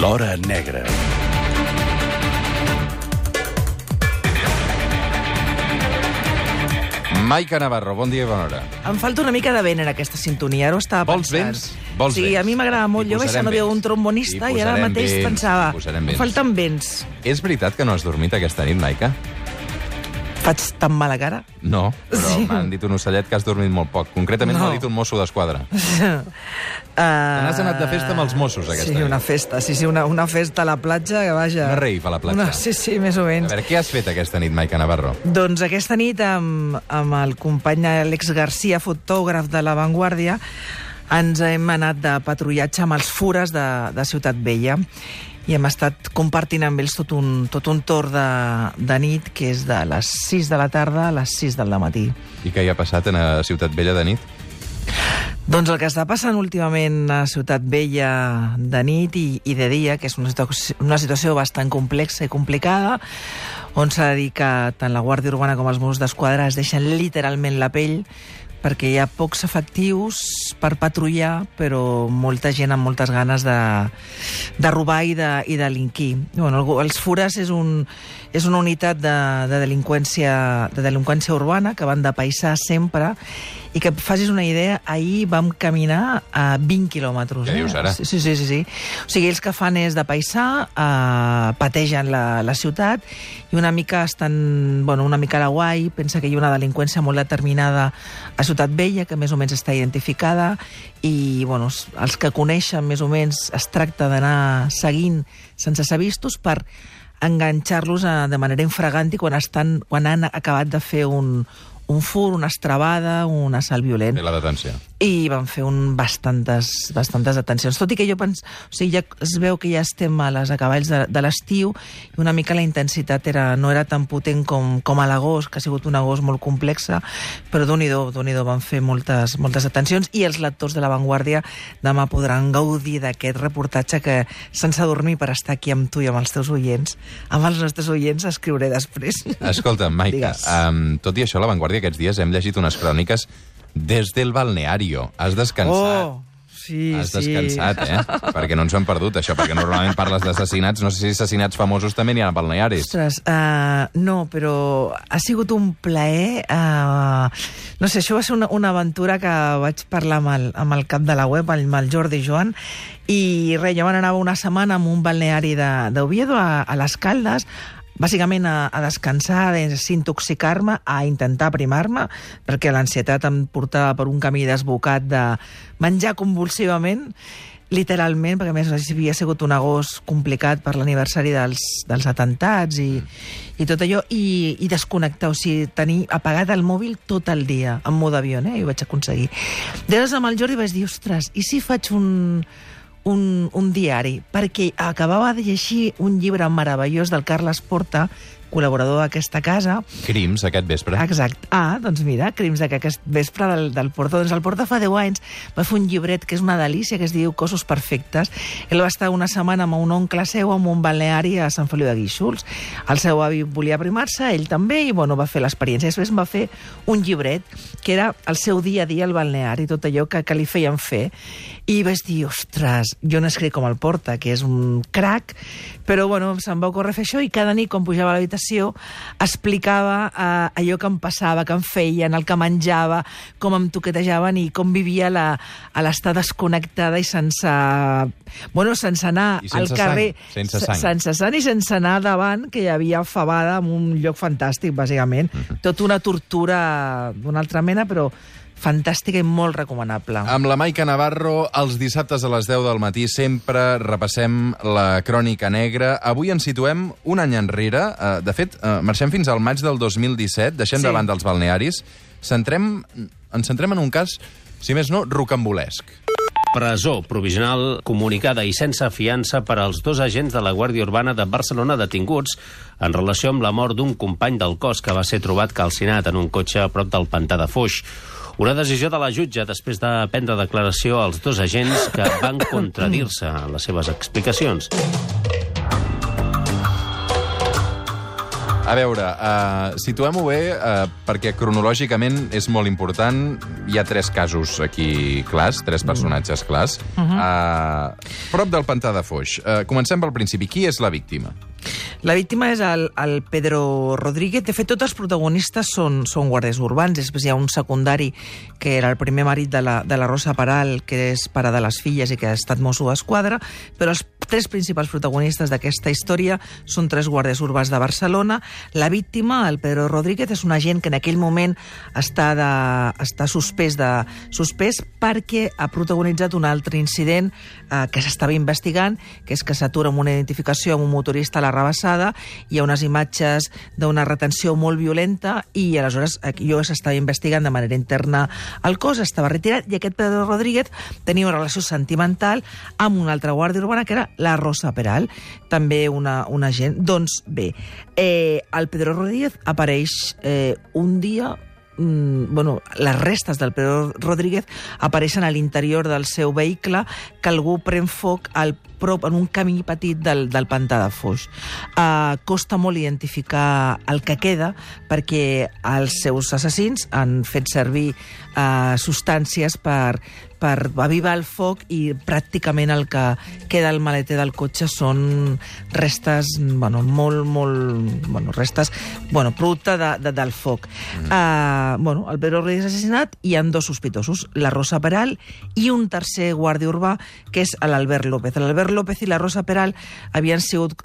L'Hora Negra. Maica Navarro, bon dia i bona hora. Em falta una mica de vent en aquesta sintonia, ara ho estava Vols pensant. vents? Vols sí, vents? a mi m'agrada molt. Jo vaig ser d'un trombonista Hi i ara mateix vents, pensava, em falten vents. És veritat que no has dormit aquesta nit, Maica? Faig tan mala cara? No, però Sí. m'han dit un ocellet que has dormit molt poc. Concretament No. m'ha dit un mosso d'esquadra. Uh, n'has anat de festa amb els Mossos, aquesta Sí, nit. una festa, sí, sí, una, una festa a la platja que vaja... Una rave a la platja. Una, sí, sí, més o A menys. veure, què has fet aquesta nit, Maica Navarro? Doncs aquesta nit amb, amb el company Alex Garcia, fotògraf de La Vanguardia, ens hem anat de patrullatge amb els fures de, de Ciutat Vella i hem estat compartint amb ells tot un, tot un torn de, de nit que és de les 6 de la tarda a les 6 del matí. I què hi ha passat a Ciutat Vella de nit? Doncs el que està passant últimament a Ciutat Vella de nit i, i de dia, que és una situació, una situació bastant complexa i complicada, on s'ha de dir que tant la Guàrdia Urbana com els Mossos d'Esquadra es deixen literalment la pell perquè hi ha pocs efectius per patrullar, però molta gent amb moltes ganes de, de robar i de, i delinquir. Bueno, el- els Fures és, un, és una unitat de, de, delinqüència, de delinqüència urbana que van de paisà sempre i que facis una idea, ahir vam caminar a 20 quilòmetres. Què dius ara? Sí, sí, sí, sí. O sigui, ells que fan és de paisà, eh, pategen la, la ciutat i una mica estan, bueno, una mica a la guai, pensa que hi ha una delinqüència molt determinada a Ciutat Vella, que més o menys està identificada, i bueno, els que coneixen més o menys es tracta d'anar seguint sense ser vistos per enganxar-los eh, de manera infraganti quan, estan, quan han acabat de fer un, un fur, una estrabada, un assalt violent Fer la detenció. I van fer un bastantes, bastantes detencions. Tot i que jo pens... O sigui, ja es veu que ja estem a les acaballs de, de l'estiu i una mica la intensitat era, no era tan potent com, com a l'agost, que ha sigut un agost molt complexa, però d'un i do, d'un i do van fer moltes, moltes detencions i els lectors de La Vanguardia demà podran gaudir d'aquest reportatge que sense dormir per estar aquí amb tu i amb els teus oients, amb els nostres oients escriuré després. Escolta, Maica, um, tot i això, a La Vanguardia aquests dies hem llegit unes cròniques des del balneario. Has descansat. Oh, sí, Has sí. descansat, eh? perquè no ens ho hem perdut, això, perquè normalment parles d'assassinats, no sé si assassinats famosos també n'hi ha a balnearis. Ostres, uh, no, però ha sigut un plaer... Uh, no sé, això va ser una, una aventura que vaig parlar amb el, amb el cap de la web, amb el Jordi Joan, i res, jo anava una setmana amb un balneari d'Oviedo, a, a les Caldes, bàsicament a, a descansar, a desintoxicar-me, a intentar primar-me, perquè l'ansietat em portava per un camí desbocat de menjar convulsivament, literalment, perquè a més havia sigut un agost complicat per l'aniversari dels, dels atentats i, i tot allò, i, i desconnectar, o sigui, tenir apagat el mòbil tot el dia, en mode avió, eh? i ho vaig aconseguir. Llavors amb el Jordi vaig dir, ostres, i si faig un, un, un diari? Perquè acabava de llegir un llibre meravellós del Carles Porta, col·laborador d'aquesta casa, Crims, aquest vespre. Exacte. Ah, doncs mira, Crims d'aquest vespre del, del Porta. Doncs el Porta fa 10 anys va fer un llibret que és una delícia, que es diu Cossos Perfectes. Ell va estar una setmana amb un oncle seu en un balneari a Sant Feliu de Guíxols. El seu avi volia primar-se, ell també, i bueno, va fer l'experiència. Després va fer un llibret que era el seu dia a dia al balneari, tot allò que, que li feien fer. I vaig dir, ostres, jo no escric com el Porta, que és un crac, però bueno, se'm va ocórrer fer això i cada nit, quan pujava a l'habitació, explicava eh, allò que em passava, que em feien, el que menjava, com em toquetejaven i com vivia la, a l'estar desconnectada i sense... Bueno, sense anar I sense al carrer... sang, sense sang. Sense sang i sense anar davant, que hi havia fabada en un lloc fantàstic, bàsicament. Mhm. Tot una tortura d'una altra mena, però fantàstica i molt recomanable. Amb la Maica Navarro, els dissabtes a les 10 del matí sempre repassem la crònica negra. Avui ens situem un any enrere. Eh, De fet, eh, marxem fins al maig del 2017, deixem Sí. de banda els balnearis. Centrem, ens centrem en un cas, si més no, rocambolesc. Presó provisional comunicada i sense fiança per als dos agents de la Guàrdia Urbana de Barcelona detinguts en relació amb la mort d'un company del cos que va ser trobat calcinat en un cotxe a prop del pantà de Foix. Una decisió de la jutge després de prendre declaració als dos agents que van contradir-se en les seves explicacions. A veure, uh, situem-ho bé, uh, perquè cronològicament és molt important. Hi ha tres casos aquí clars, tres personatges clars. Uh -huh. uh, prop del pantà de Foix. Uh, comencem pel principi. Qui és la víctima? La víctima és el, el Pedro Rodríguez. De fet, tots els protagonistes són, són guàrdies urbans. Després hi ha un secundari que era el primer marit de la, de la Rosa Peral, que és pare de les filles i que ha estat mosso d'esquadra, però els tres principals protagonistes d'aquesta història són tres guàrdies urbans de Barcelona. La víctima, el Pedro Rodríguez, és un agent que en aquell moment està, de, està suspès, de, suspès perquè ha protagonitzat un altre incident eh, que s'estava investigant, que és que s'atura amb una identificació amb un motorista a la rebassada, hi ha unes imatges d'una retenció molt violenta i aleshores jo s'estava investigant de manera interna el cos, estava retirat i aquest Pedro Rodríguez tenia una relació sentimental amb una altra guàrdia urbana que era la Rosa Peral, també una, una gent. Doncs bé, eh, el Pedro Rodríguez apareix eh, un dia bueno, les restes del Pedro Rodríguez apareixen a l'interior del seu vehicle que algú pren foc al prop, en un camí petit del, del pantà de Foix. Uh, costa molt identificar el que queda perquè els seus assassins han fet servir uh, substàncies per, per avivar el foc i pràcticament el que queda al maleter del cotxe són restes, bueno, molt, molt... Bueno, restes, bueno, producte de, de, del foc. Mm. Uh, bueno, el Pedro Rodríguez assassinat i hi han dos sospitosos, la Rosa Peral i un tercer guàrdia urbà, que és l'Albert López. L'Albert López i la Rosa Peral havien sigut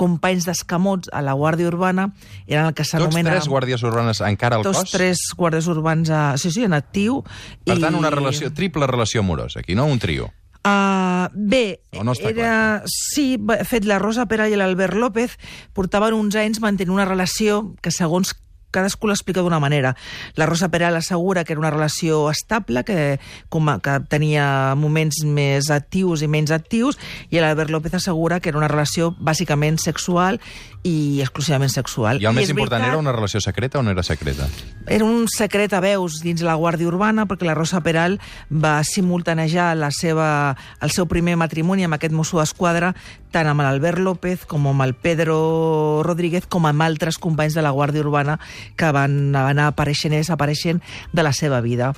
companys d'escamots a la Guàrdia Urbana, eren el que s'anomena... Tots tres guàrdies urbanes encara al tots cos? Tots tres guàrdies urbans, a, sí, sí, en actiu. Per i... tant, una relació, triple relació amorosa, aquí, no? Un trio. Uh, bé, O no era... Sí, de fet, la Rosa Pera i l'Albert López portaven uns anys mantenint una relació que, segons cadascú l'explica d'una manera. La Rosa Peral assegura que era una relació estable, que, com, a- que tenia moments més actius i menys actius, i l'Albert López assegura que era una relació bàsicament sexual i exclusivament sexual. I el més és important, veritat- era una relació secreta o no era secreta? era un secret a veus dins la Guàrdia Urbana perquè la Rosa Peral va simultanejar la seva, el seu primer matrimoni amb aquest mosso d'esquadra tant amb l'Albert López com amb el Pedro Rodríguez com amb altres companys de la Guàrdia Urbana que van anar apareixent i desapareixent de la seva vida.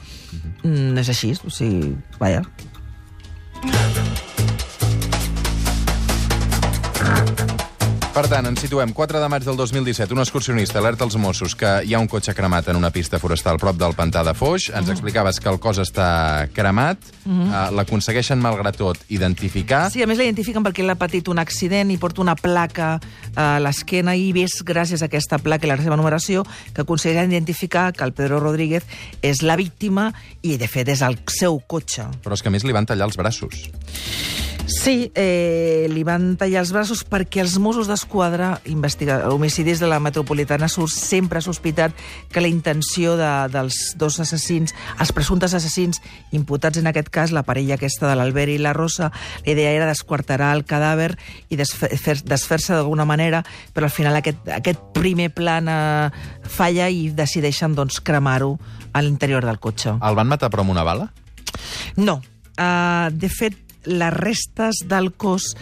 Mm, és així, o sigui, vaja. Per tant, ens situem 4 de maig del 2017. Un excursionista alerta als Mossos que hi ha un cotxe cremat en una pista forestal prop del pantà de Foix. Ens explicaves que el cos està cremat. Uh, L'aconsegueixen, malgrat tot, identificar. Sí, a més l'identifiquen perquè ell ha patit un accident i porta una placa a l'esquena i ves gràcies a aquesta placa i la seva numeració que aconsegueixen identificar que el Pedro Rodríguez és la víctima i, de fet, és el seu cotxe. Però és que, a més, li van tallar els braços. Sí, eh, li van tallar els braços perquè els Mossos d'Esquadra, investiga- homicidis de la metropolitana Sur, sempre ha sospitat que la intenció de, dels dos assassins, els presumptes assassins imputats en aquest cas, la parella aquesta de l'Albert i la Rosa, la idea era desquarterar el cadàver i desfer- desfer-se d'alguna manera, però al final aquest, aquest primer plan eh, falla i decideixen doncs, cremar-ho a l'interior del cotxe. El van matar però amb una bala? No. Uh, de fet, les restes del cos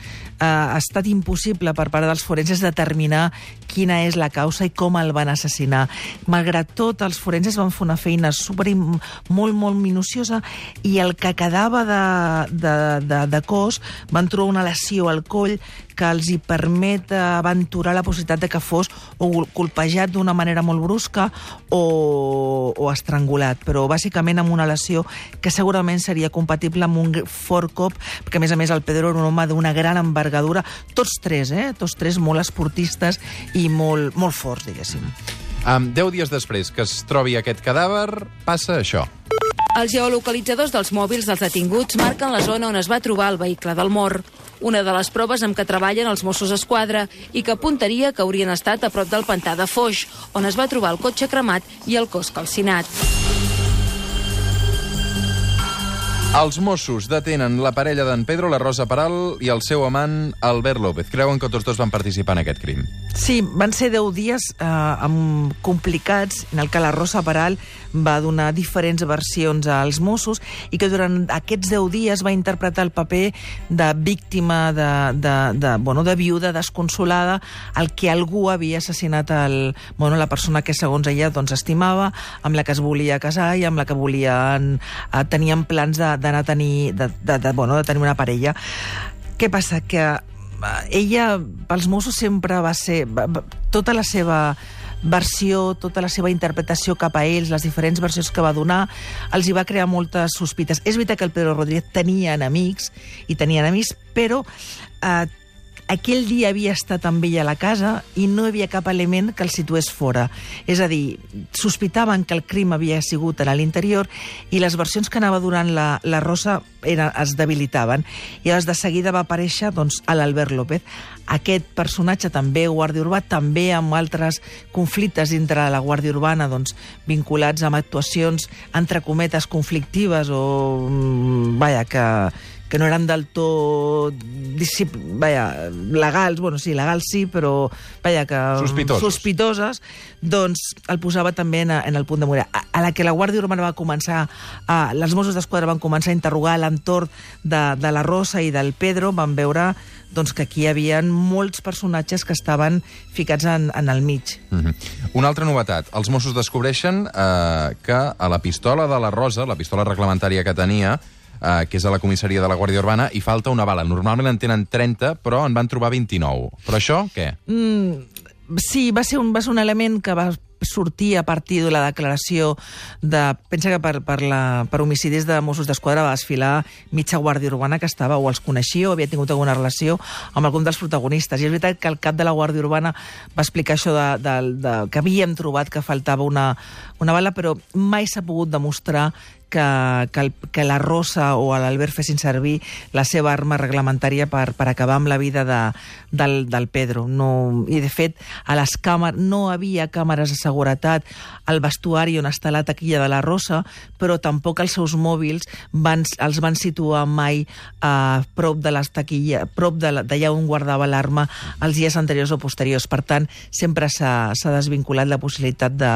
uh, ha estat impossible per part dels forenses determinar quina és la causa i com el van assassinar. Malgrat tot, els forenses van fer una feina super, molt, molt minuciosa i el que quedava de, de, de, de cos van trobar una lesió al coll que els hi permet aventurar la possibilitat de que fos o colpejat d'una manera molt brusca o, o estrangulat, però bàsicament amb una lesió que segurament seria compatible amb un fort cop, perquè a més a més el Pedro era un home d'una gran envergadura, tots tres, eh? tots tres molt esportistes i molt, molt forts, diguéssim. Um, deu dies després que es trobi aquest cadàver, passa això. Els geolocalitzadors dels mòbils dels detinguts marquen la zona on es va trobar el vehicle del mort. Una de les proves amb què treballen els Mossos d'Esquadra i que apuntaria que haurien estat a prop del pantà de Foix, on es va trobar el cotxe cremat i el cos calcinat. Els Mossos detenen la parella d'en Pedro, la Rosa Peral, i el seu amant, Albert López. Creuen que tots dos van participar en aquest crim. Sí, van ser 10 dies eh, amb complicats en el que la Rosa Peral va donar diferents versions als Mossos i que durant aquests 10 dies va interpretar el paper de víctima, de, de, de, bueno, de viuda desconsolada, el que algú havia assassinat el, bueno, la persona que segons ella doncs, estimava, amb la que es volia casar i amb la que volien, eh, tenien plans d'anar a tenir, de, de, de, bueno, de tenir una parella. Què passa? Que eh, ella, pels Mossos, sempre va ser... Va, va, tota la seva versió, tota la seva interpretació cap a ells, les diferents versions que va donar, els hi va crear moltes sospites. És veritat que el Pedro Rodríguez tenia enemics, i tenia enemics, però eh, aquell dia havia estat amb ella a la casa i no hi havia cap element que el situés fora. És a dir, sospitaven que el crim havia sigut a l'interior i les versions que anava donant la, la Rosa era, es debilitaven. I llavors de seguida va aparèixer doncs, l'Albert López. Aquest personatge també guàrdia urbà, també amb altres conflictes dintre la Guàrdia Urbana doncs, vinculats amb actuacions entre cometes conflictives o, mm, vaja, que, que no eren del tot vaja, legals, bueno, sí, legals sí, però vaja, que... Sospitosos. Sospitoses, doncs el posava també en, en el punt de morir. A, a la que la Guàrdia Urbana va començar, a, les Mossos d'Esquadra van començar a interrogar l'entorn de, de la Rosa i del Pedro, van veure doncs, que aquí hi havia molts personatges que estaven ficats en, en el mig. Mm -hmm. Una altra novetat. Els Mossos descobreixen eh, que a la pistola de la Rosa, la pistola reglamentària que tenia, eh, que és a la comissaria de la Guàrdia Urbana, i falta una bala. Normalment en tenen 30, però en van trobar 29. Però això, què? Mm, sí, va ser, un, va ser un element que va sortir a partir de la declaració de... Pensa que per, per, la, per homicidis de Mossos d'Esquadra va desfilar mitja guàrdia urbana que estava o els coneixia o havia tingut alguna relació amb algun dels protagonistes. I és veritat que el cap de la Guàrdia Urbana va explicar això de, de, de, que havíem trobat que faltava una, una bala, però mai s'ha pogut demostrar que, que, el, que la Rosa o l'Albert fessin servir la seva arma reglamentària per, per acabar amb la vida de, del, del Pedro. No, I, de fet, a les càmeres no havia càmeres de seguretat al vestuari on està la taquilla de la Rosa, però tampoc els seus mòbils van, els van situar mai a prop de les taquilles, prop d'allà on guardava l'arma els dies anteriors o posteriors. Per tant, sempre s'ha desvinculat la possibilitat de,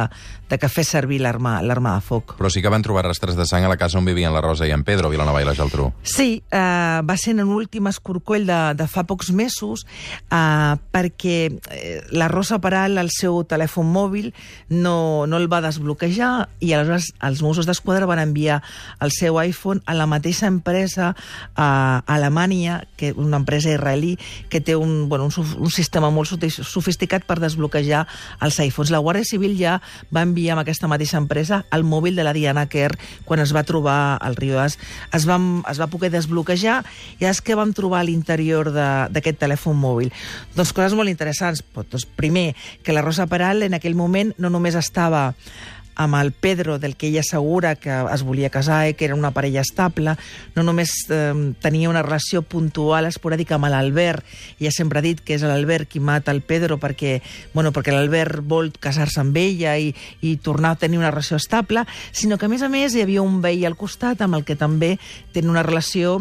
de que fes servir l'arma de foc. Però sí que van trobar rastres de sang a la casa on vivien la Rosa i en Pedro, Vilanova i la Geltrú. Sí, eh, va ser en un últim escorcoll de, de fa pocs mesos eh, perquè eh, la Rosa Peral, el seu telèfon mòbil, no, no el va desbloquejar i aleshores els Mossos d'Esquadra van enviar el seu iPhone a la mateixa empresa a Alemanya, que una empresa israelí, que té un, bueno, un, un sistema molt sofisticat per desbloquejar els iPhones. La Guàrdia Civil ja va enviar amb aquesta mateixa empresa el mòbil de la Diana Kerr quan es va trobar al riu es, es, va, es va poder desbloquejar i és que vam trobar a l'interior d'aquest telèfon mòbil. Doncs coses molt interessants. Doncs, primer, que la Rosa Peral en aquell moment no només estava amb el Pedro, del que ella assegura que es volia casar i que era una parella estable, no només eh, tenia una relació puntual, esporàdica amb l'Albert, ha sempre dit que és l'Albert qui mata el Pedro perquè, bueno, perquè l'Albert vol casar-se amb ella i, i tornar a tenir una relació estable, sinó que, a més a més, hi havia un veí al costat amb el que també tenen una relació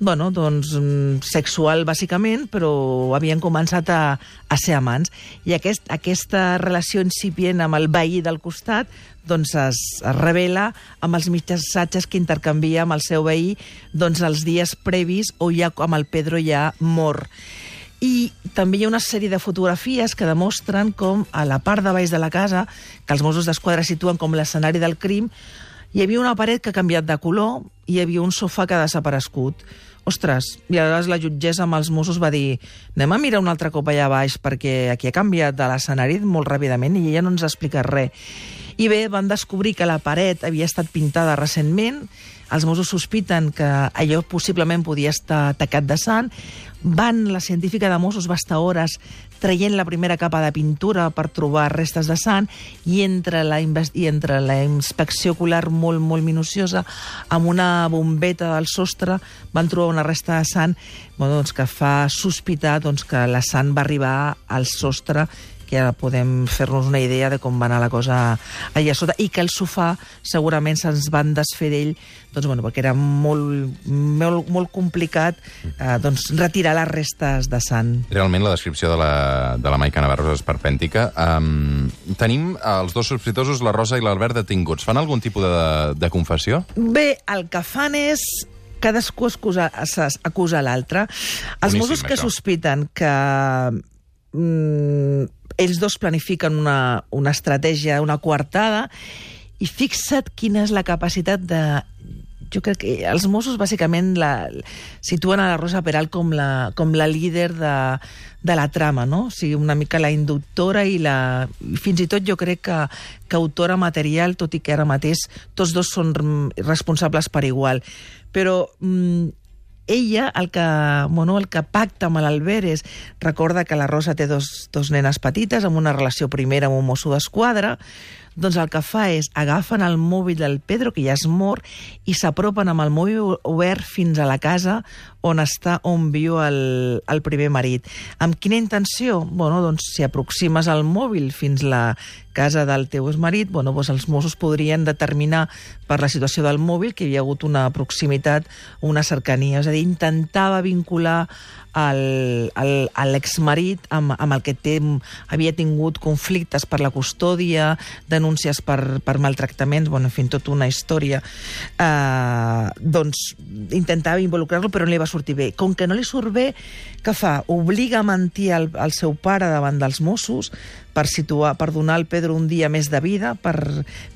bueno, doncs, mm, sexual bàsicament, però havien començat a, a ser amants. I aquest, aquesta relació incipient amb el veí del costat doncs es, es revela amb els missatges que intercanvia amb el seu veí doncs, els dies previs o ja amb el Pedro ja mor. I també hi ha una sèrie de fotografies que demostren com a la part de baix de la casa, que els Mossos d'Esquadra situen com l'escenari del crim, hi havia una paret que ha canviat de color i hi havia un sofà que ha desaparegut. Ostres, i aleshores la jutgessa amb els Mossos va dir anem a mirar un altre cop allà baix perquè aquí ha canviat de l'escenari molt ràpidament i ella no ens ha explicat res. I bé, van descobrir que la paret havia estat pintada recentment, els Mossos sospiten que allò possiblement podia estar tacat de sang, van, la científica de Mossos va estar hores traient la primera capa de pintura per trobar restes de sang i entre la, i entre la inspecció ocular molt, molt minuciosa, amb una bombeta del sostre van trobar una resta de sang bueno, doncs, que fa sospitar doncs, que la sang va arribar al sostre que ja podem fer-nos una idea de com va anar la cosa allà sota, i que el sofà segurament se'ns van desfer d'ell, doncs, bueno, perquè era molt, molt, molt complicat eh, doncs, retirar les restes de sant. Realment la descripció de la, de la Maica Navarro és esperpèntica. Um, tenim els dos sospitosos, la Rosa i l'Albert, detinguts. Fan algun tipus de, de confessió? Bé, el que fan és cadascú acusa, acusa l'altre. Els Boníssim, Mossos que això. sospiten que mm, ells dos planifiquen una, una estratègia, una coartada, i fixa't quina és la capacitat de... Jo crec que els Mossos bàsicament la, situen a la Rosa Peral com la, com la líder de, de la trama, no? O sigui, una mica la inductora i la... Fins i tot jo crec que, que autora material, tot i que ara mateix tots dos són responsables per igual. Però mm, ella el que, bueno, el que pacta amb l'Albert és recorda que la Rosa té dos, dos nenes petites amb una relació primera amb un mosso d'esquadra doncs el que fa és agafen el mòbil del Pedro, que ja és mort, i s'apropen amb el mòbil obert fins a la casa on està, on viu el, el primer marit. Amb quina intenció? Bueno, doncs si aproximes el mòbil fins la casa del teu exmarit, bueno, doncs els Mossos podrien determinar per la situació del mòbil que hi havia hagut una proximitat, una cercania. És a dir, intentava vincular l'exmarit amb, amb el que té, havia tingut conflictes per la custòdia, denúncies per, per maltractaments, bueno, en fi, tota una història. Eh, doncs intentava involucrar-lo, però no li va sortir bé. Com que no li surt bé, què fa? Obliga a mentir al, al seu pare davant dels Mossos per situar, per donar al Pedro un dia més de vida, per,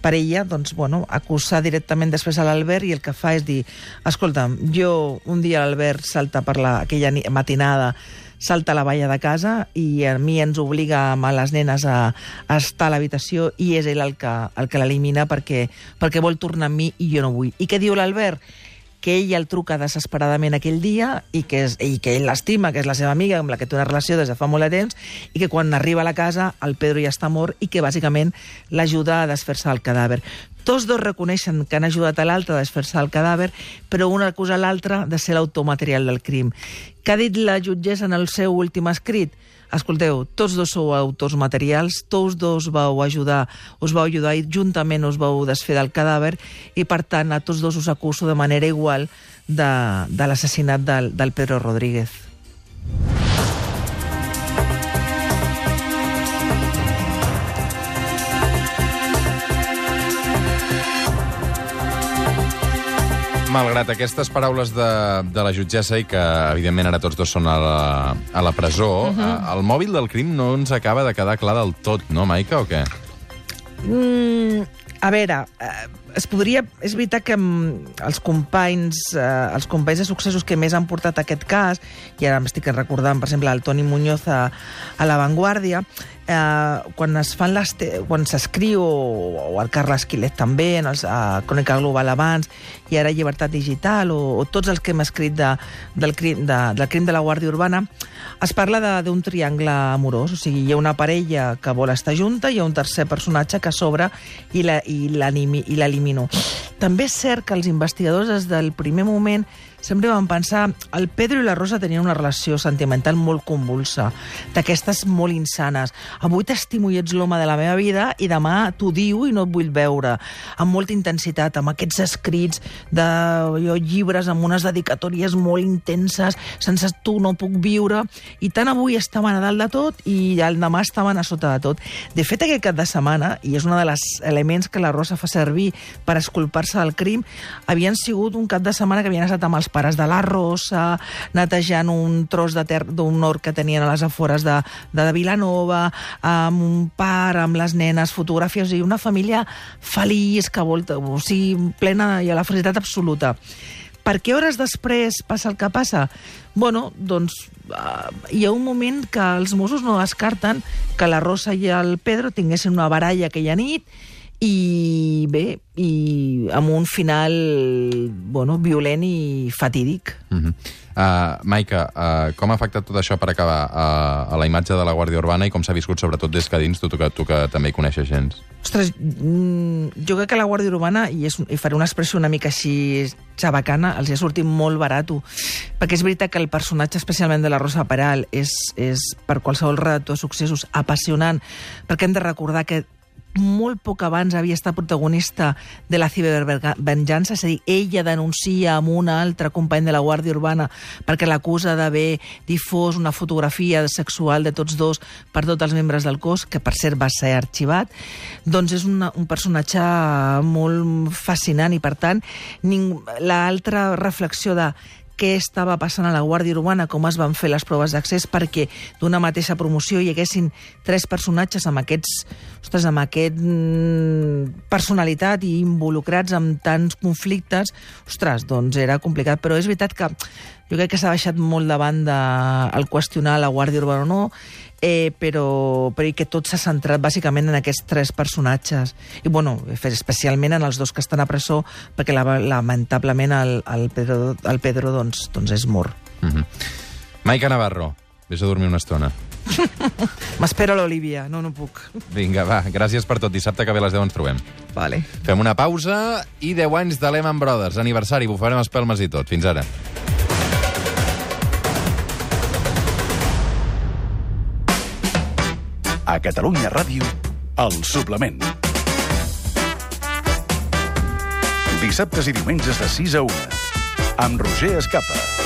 per ella, doncs, bueno, acusar directament després a l'Albert i el que fa és dir, escolta'm, jo un dia l'Albert salta per la, aquella matinada salta a la valla de casa i a mi ens obliga amb les nenes a, a estar a l'habitació i és ell el que, el que l'elimina perquè, perquè vol tornar amb mi i jo no vull. I què diu l'Albert? Que ell el truca desesperadament aquell dia i que, és, i que ell l'estima, que és la seva amiga amb la que té una relació des de fa molt de temps i que quan arriba a la casa el Pedro ja està mort i que bàsicament l'ajuda a desfer-se del cadàver. Tots dos reconeixen que han ajudat a l'altre a desfer-se del cadàver, però un acusa l'altre de ser l'autor material del crim. Què ha dit la jutgessa en el seu últim escrit? Escolteu, tots dos sou autors materials, tots dos vau ajudar, us vau ajudar i juntament us vau desfer del cadàver i, per tant, a tots dos us acuso de manera igual de, de l'assassinat del, del Pedro Rodríguez. Malgrat aquestes paraules de, de la jutgessa i que, evidentment, ara tots dos són a la, a la presó, uh -huh. el mòbil del crim no ens acaba de quedar clar del tot, no, Maica, o què? Mm, a veure, eh, es podria... És veritat que mm, els companys, eh, els companys de successos que més han portat aquest cas, i ara m'estic recordant, per exemple, el Toni Muñoz a, a La Vanguardia, eh, quan es fan les te quan s'escriu, o, o el Carles Quilet també, en els, a Crònica Global abans, i ara Llibertat Digital, o, o tots els que hem escrit de, del, crim, de, del crim de la Guàrdia Urbana, es parla d'un triangle amorós, o sigui, hi ha una parella que vol estar junta hi ha un tercer personatge que s'obre i la- l'elimino. També és cert que els investigadors des del primer moment sempre van pensar el Pedro i la Rosa tenien una relació sentimental molt convulsa, d'aquestes molt insanes. Avui t'estimo i ets l'home de la meva vida i demà t'ho diu i no et vull veure. Amb molta intensitat, amb aquests escrits de jo, llibres amb unes dedicatòries molt intenses, sense tu no puc viure, i tant avui estaven a dalt de tot i el demà estaven a sota de tot. De fet, aquest cap de setmana, i és un dels elements que la Rosa fa servir per esculpar-se del crim, havien sigut un cap de setmana que havien estat amb els pares de la Rosa, netejant un tros de ter d'un hort que tenien a les afores de, de Vilanova, amb un pare, amb les nenes, fotografies, i una família feliç, que volta, o sigui, plena i a la felicitat absoluta. Per què hores després passa el que passa? Bueno, doncs uh, hi ha un moment que els Mossos no descarten que la Rosa i el Pedro tinguessin una baralla aquella nit i bé, i amb un final bueno, violent i fatídic. Uh -huh. Uh, Maica, uh, com ha afectat tot això per acabar uh, a la imatge de la Guàrdia Urbana i com s'ha viscut sobretot des que dins, tu, tu, que, tu que també hi coneixes gens? Ostres, mm, jo crec que la Guàrdia Urbana, i, és, i faré una expressió una mica així xabacana, els ha sortit molt barat, perquè és veritat que el personatge, especialment de la Rosa Peral, és, és per qualsevol redactor de successos apassionant, perquè hem de recordar que molt poc abans havia estat protagonista de la cibervenjança, és a dir, ella denuncia amb un altre company de la Guàrdia Urbana perquè l'acusa d'haver difós una fotografia sexual de tots dos per tots els membres del cos, que per cert va ser arxivat, doncs és una, un personatge molt fascinant i per tant l'altra reflexió de què estava passant a la Guàrdia Urbana, com es van fer les proves d'accés perquè d'una mateixa promoció hi haguessin tres personatges amb aquests, ostres, amb aquest mm, personalitat i involucrats amb tants conflictes, ostres, doncs era complicat, però és veritat que jo crec que s'ha baixat molt davant de el qüestionar la Guàrdia Urbana o no, eh, però, però i que tot s'ha centrat bàsicament en aquests tres personatges. I, bueno, especialment en els dos que estan a presó, perquè la, lamentablement el, el Pedro, el Pedro doncs, doncs és mort. Mm -hmm. Maica Navarro, vés a dormir una estona. M'espera l'Olivia, no, no puc. Vinga, va, gràcies per tot. Dissabte que ve a les 10 ens trobem. Vale. Fem una pausa i 10 anys de Lehman Brothers. Aniversari, bufarem espelmes i tot. Fins ara. A Catalunya Ràdio, el suplement. Dissabtes i diumenges de 6 a 1. Amb Roger Escapa.